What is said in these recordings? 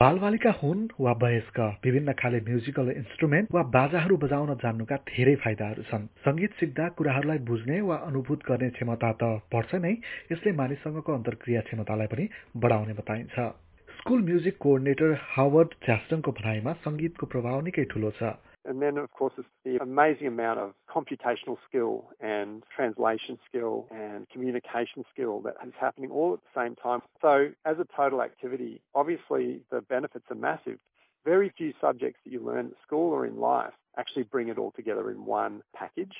बालबालिका हुन् वा वयस्क विभिन्न खाले म्युजिकल इन्स्ट्रुमेन्ट वा बाजाहरू बजाउन जान्नुका धेरै फाइदाहरू छन्। संगीत सिक्दा कुराहरूलाई बुझ्ने वा अनुभूत गर्ने क्षमता त बढ्छ नै यसले मानिससँगको अन्तर्क्रिया क्षमतालाई पनि बढाउने बताइन्छ। स्कुल म्युजिक कोअर्डिनेटर हावर्ड च्यास्टनको भनाइमा संगीतको प्रभाव निकै ठूलो छ। And then, of course, it's the amazing amount of computational skill and translation skill and communication skill that is happening all at the same time. So, as a total activity, obviously the benefits are massive. Very few subjects that you learn at school or in life actually bring it all together in one package.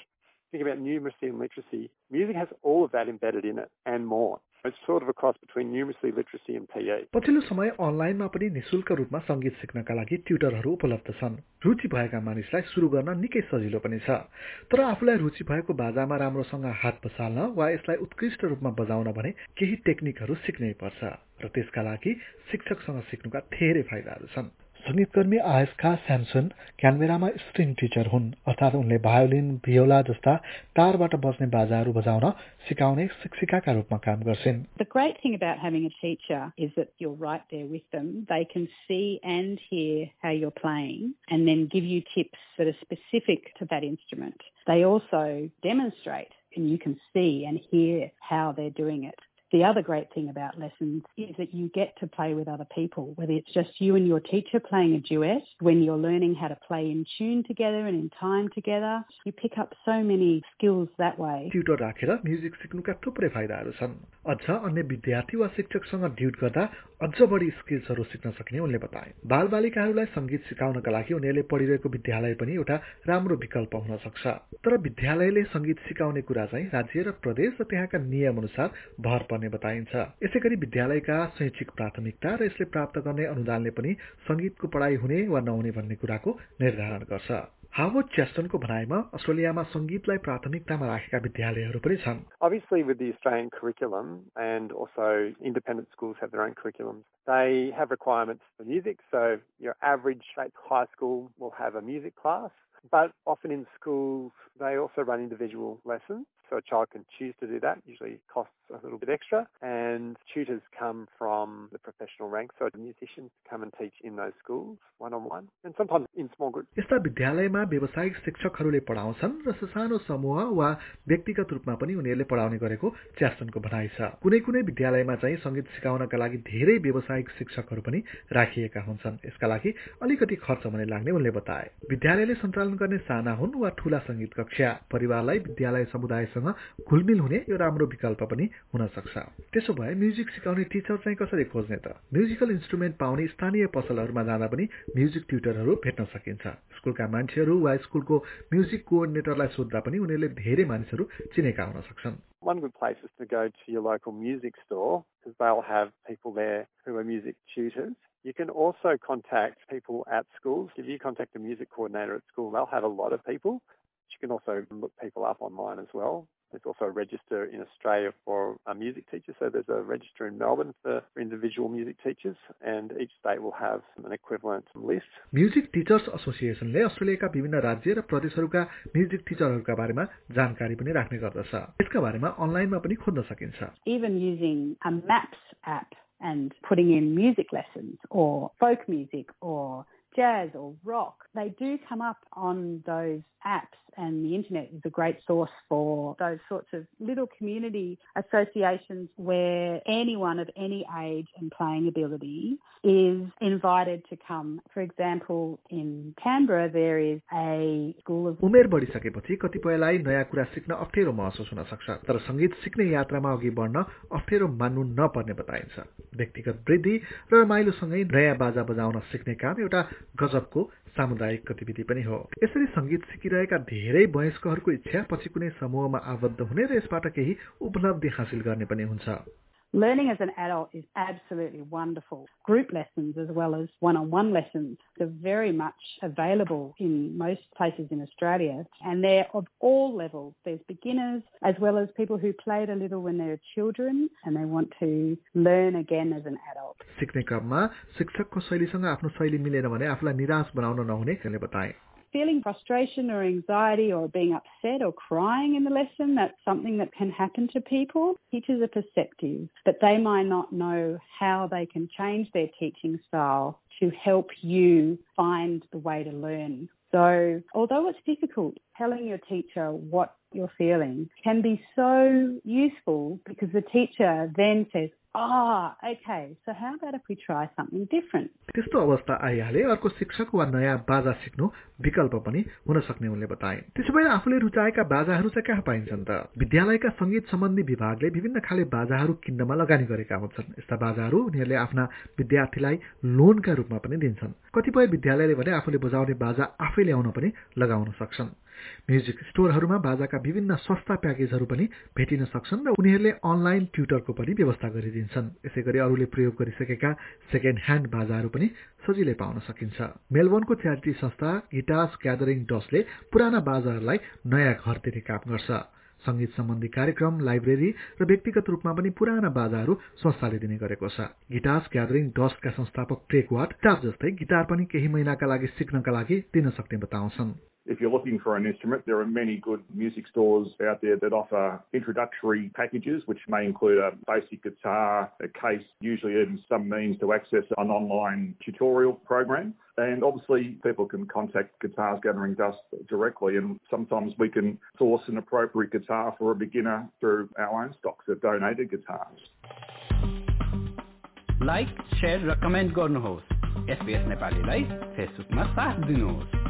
Think about numeracy and literacy. Music has all of that embedded in it and more. पछिल्लो समय अनलाइनमा पनि निशुल्क रूपमा संगीत सिक्नका लागि ट्युटरहरू उपलब्ध छन्। रुचि भएका मानिसलाई सुरु गर्न निकै सजिलो पनि छ। तर आफूलाई रुचि भएको बाजामा राम्रोसँग हात बसाल्न वा यसलाई उत्कृष्ट रूपमा बजाउन भने केही टेक्निकहरू सिक्नै पर्छ। र त्यसका लागि शिक्षकसँग सिक्नुका धेरै फाइदाहरू छन्। सङ्गीतकर्मी आयस्का स्यामसन क्यानबेरामा स्ट्रिङ टिचर हुन् अर्थात् उनले भायोलिन भियोला जस्ता तारबाट बज्ने बाजाहरू बजाउन सिकाउने शिक्षिकाका रूपमा काम गर्छिन् The great thing about having a teacher is that you're right there with them. They can see and hear how you're playing and then give you tips that are specific to that instrument. They also demonstrate and you can see and hear how they're doing it. The other great thing about lessons is that you get to play with other people, whether it's just you and your teacher playing a duet, when you're learning how to play in tune together and in time together, you pick up so many skills that way. Tutor राखेर music सिक्नुका थुप्रै फाइदाहरू छन् अझ अन्य विद्यार्थी वा शिक्षकसँग dude गर्दा अझ बढी स्किल्सहरू सिक्न सक्ने उनले बताए बाल बालिकाहरूलाई संगीत सिकाउनका लागि उनीहरूले पढिरहेको विद्यालय पनि एउटा राम्रो विकल्प हुन सक्छ तर विद्यालयले संगीत सिकाउने कुरा चाहिँ राज्य र प्रदेश र त्यहाँका नियम अनुसार भर पर्ने बताइन्छ यसै गरी विद्यालयका शैक्षिक प्राथमिकता र यसले प्राप्त गर्ने अनुदानले पनि संगीतको पढ़ाई हुने वा नहुने भन्ने कुराको निर्धारण गर्छ हावर्ड चेस्टनको भनाइमा अस्ट्रेलियामा संगीतलाई प्राथमिकतामा राखेका विद्यालयहरू पनि छन् Obviously with the Australian curriculum and also independent schools have their own curriculums, they have requirements for music. So your average high school will have a music class, but often in schools they also run individual lessons. So a child can choose to do that, usually costs a little bit extra. And tutors come from the professional ranks, so musicians come and teach in those schools one on one, and sometimes in small groups. यस्ता विद्यालयमा व्यावसायिक शिक्षकहरूले पढाउँछन् र सानो समूह वा व्यक्तिगत रूपमा पनि उनीहरूले पढाउने गरेको च्यास्टनको भनाइ छ कुनै कुनै विद्यालयमा चाहिँ संगीत सिकाउनका लागि धेरै व्यावसायिक शिक्षकहरू पनि राखिएका हुन्छन् यसका लागि अलिकति खर्च भने लाग्ने उनले बताए विद्यालयले सञ्चालन गर्ने साना हुन् वा ठूला संगीत कक्षा परिवारलाई विद्यालय समुदायसँग घुलमिल हुने यो राम्रो विकल्प पनि हुन सक्छ त्यसो भए म्युजिक सिकाउने टिचर चाहिँ कसरी खोज्ने त म्युजिकल इन्स्ट्रुमेन्ट पाउने स्थानीय पसलहरूमा जाँदा पनि म्युजिक ट्युटरहरू भेट्न सकिन्छ स्कुलका मान्छेहरू वा स्कुलको म्युजिक कोअर्डिनेटरलाई सोद्धा पनि उनीहरूले धेरै मानिसहरू चिनेका हुन सक्छन् One good place is to go to your local music store because they'll have people there who are music tutors. You can also contact people at schools. If you contact a music coordinator at school, they'll have a lot of people. You can also look people up online as well. There's also a register in Australia for a music teacher. So there's a register in Melbourne for individual music teachers, and each state will have an equivalent list. Music teachers एसोसिएसनले अस्ट्रेलियाका विभिन्न राज्य र प्रदेशहरूका music टिचरहरूका बारेमा जानकारी पनि राख्ने गर्दछ यसका बारेमा अनलाइनमा पनि खोज्न सकिन्छ Even using a maps app and putting in music lessons or folk music or jazz or rock, they do come up on those apps and the internet is a great source for those sorts of little community associations where anyone of any age and playing ability is invited to come. For example, in Canberra there is a school of उमेर बढिसकेपछि कतिपयलाई नयाँ कुरा सिक्न अप्ठ्यारो महसुस हुन सक्छ तर संगीत सिक्ने यात्रामा अघि बढ्न अप्ठ्यारो मान्नु नपर्ने बताइन्छ व्यक्तिगत वृद्धि र रमाइलोसँगै नयाँ बाजा बजाउन सिक्ने काम एउटा गजबको सामुदायिक गतिविधि पनि हो। यसरी संगीत सिकिरहेका धेरै वयस्कहरूको इच्छा पछि कुनै समूहमा आबद्ध हुने र यसबाट केही उपलब्धि हासिल गर्ने पनि हुन्छ। Learning as an adult is absolutely wonderful. Group lessons as well as one-on-one lessons are very much available in most places in Australia and they're of all levels. There's beginners as well as people who played a little when they were children and they want to learn again as an adult. सिक्ने क्रममा शिक्षकको शैलीसँग आफ्नो शैली मिलेन भने आफूलाई निराश बनाउन नहुने बताए feeling frustration or anxiety or being upset or crying in the lesson, that's something that can happen to people. Teachers are perceptive, but they might not know how they can change their teaching style to help you find the way to learn. So, although it's difficult, telling your teacher what you're feeling can be so useful because the teacher then says, Ah, okay. So how about if we try something different? त्यस्तो अवस्था आइहाले अर्को शिक्षक वा नयाँ बाजा सिक्नु विकल्प पनि हुन सक्ने उनले बताए। त्यसो भए आफूले रुचाएका बाजाहरू चाहिँ कहाँ पाइन्छन् त? विद्यालयका संगीत सम्बन्धी विभागले विभिन्न खाले बाजाहरू किन्नमा लगानी गरेका हुन्छन्। यस्ता बाजाहरू उनीहरूले आफ्ना विद्यार्थीलाई लोनका रूपमा पनि दिन्छन्। कतिपय विद्यालयले भने आफूले बजाउने बाजा आफै ल्याउन पनि लगाउन सक्छन्। म्युजिक स्टोरहरूमा बाजाका विभिन्न सस्ता प्याकेजहरू पनि भेटिन सक्छन् र उनीहरूले अनलाइन ट्युटरको पनि व्यवस्था गरिदिन्छन्। यसै गरी अरूले प्रयोग गरिसकेका सेकेन्ड ह्यान्ड बाजाहरू पनि सजिलै पाउन सकिन्छ। मेलबोर्नको च्यारिटी संस्था गिटार्स ग्यादरिङ डसले पुराना बाजाहरूलाई नयाँ घर दिने काम गर्छ। संगीत सम्बन्धी कार्यक्रम लाइब्रेरी र व्यक्तिगत रूपमा पनि पुराना बाजाहरू संस्थाले दिने गरेको छ। गिटार्स ग्यादरिङ डस्टका संस्थापक ट्रेक वाट जस्तै गिटार पनि केही महिनाका लागि सिक्नका लागि दिन सक्ने बताउँछन्। If you're looking for an instrument, there are many good music stores out there that offer introductory packages, which may include a basic guitar, a case, usually even some means to access an online tutorial program. And obviously, people can contact Guitars Gathering Dust directly, and sometimes we can source an appropriate guitar for a beginner through our own stocks of donated guitars. Like, share, recommend, comment गर्नुहोस् SBS नेपालीलाई फेसबुकमा साथ दिनुहोस्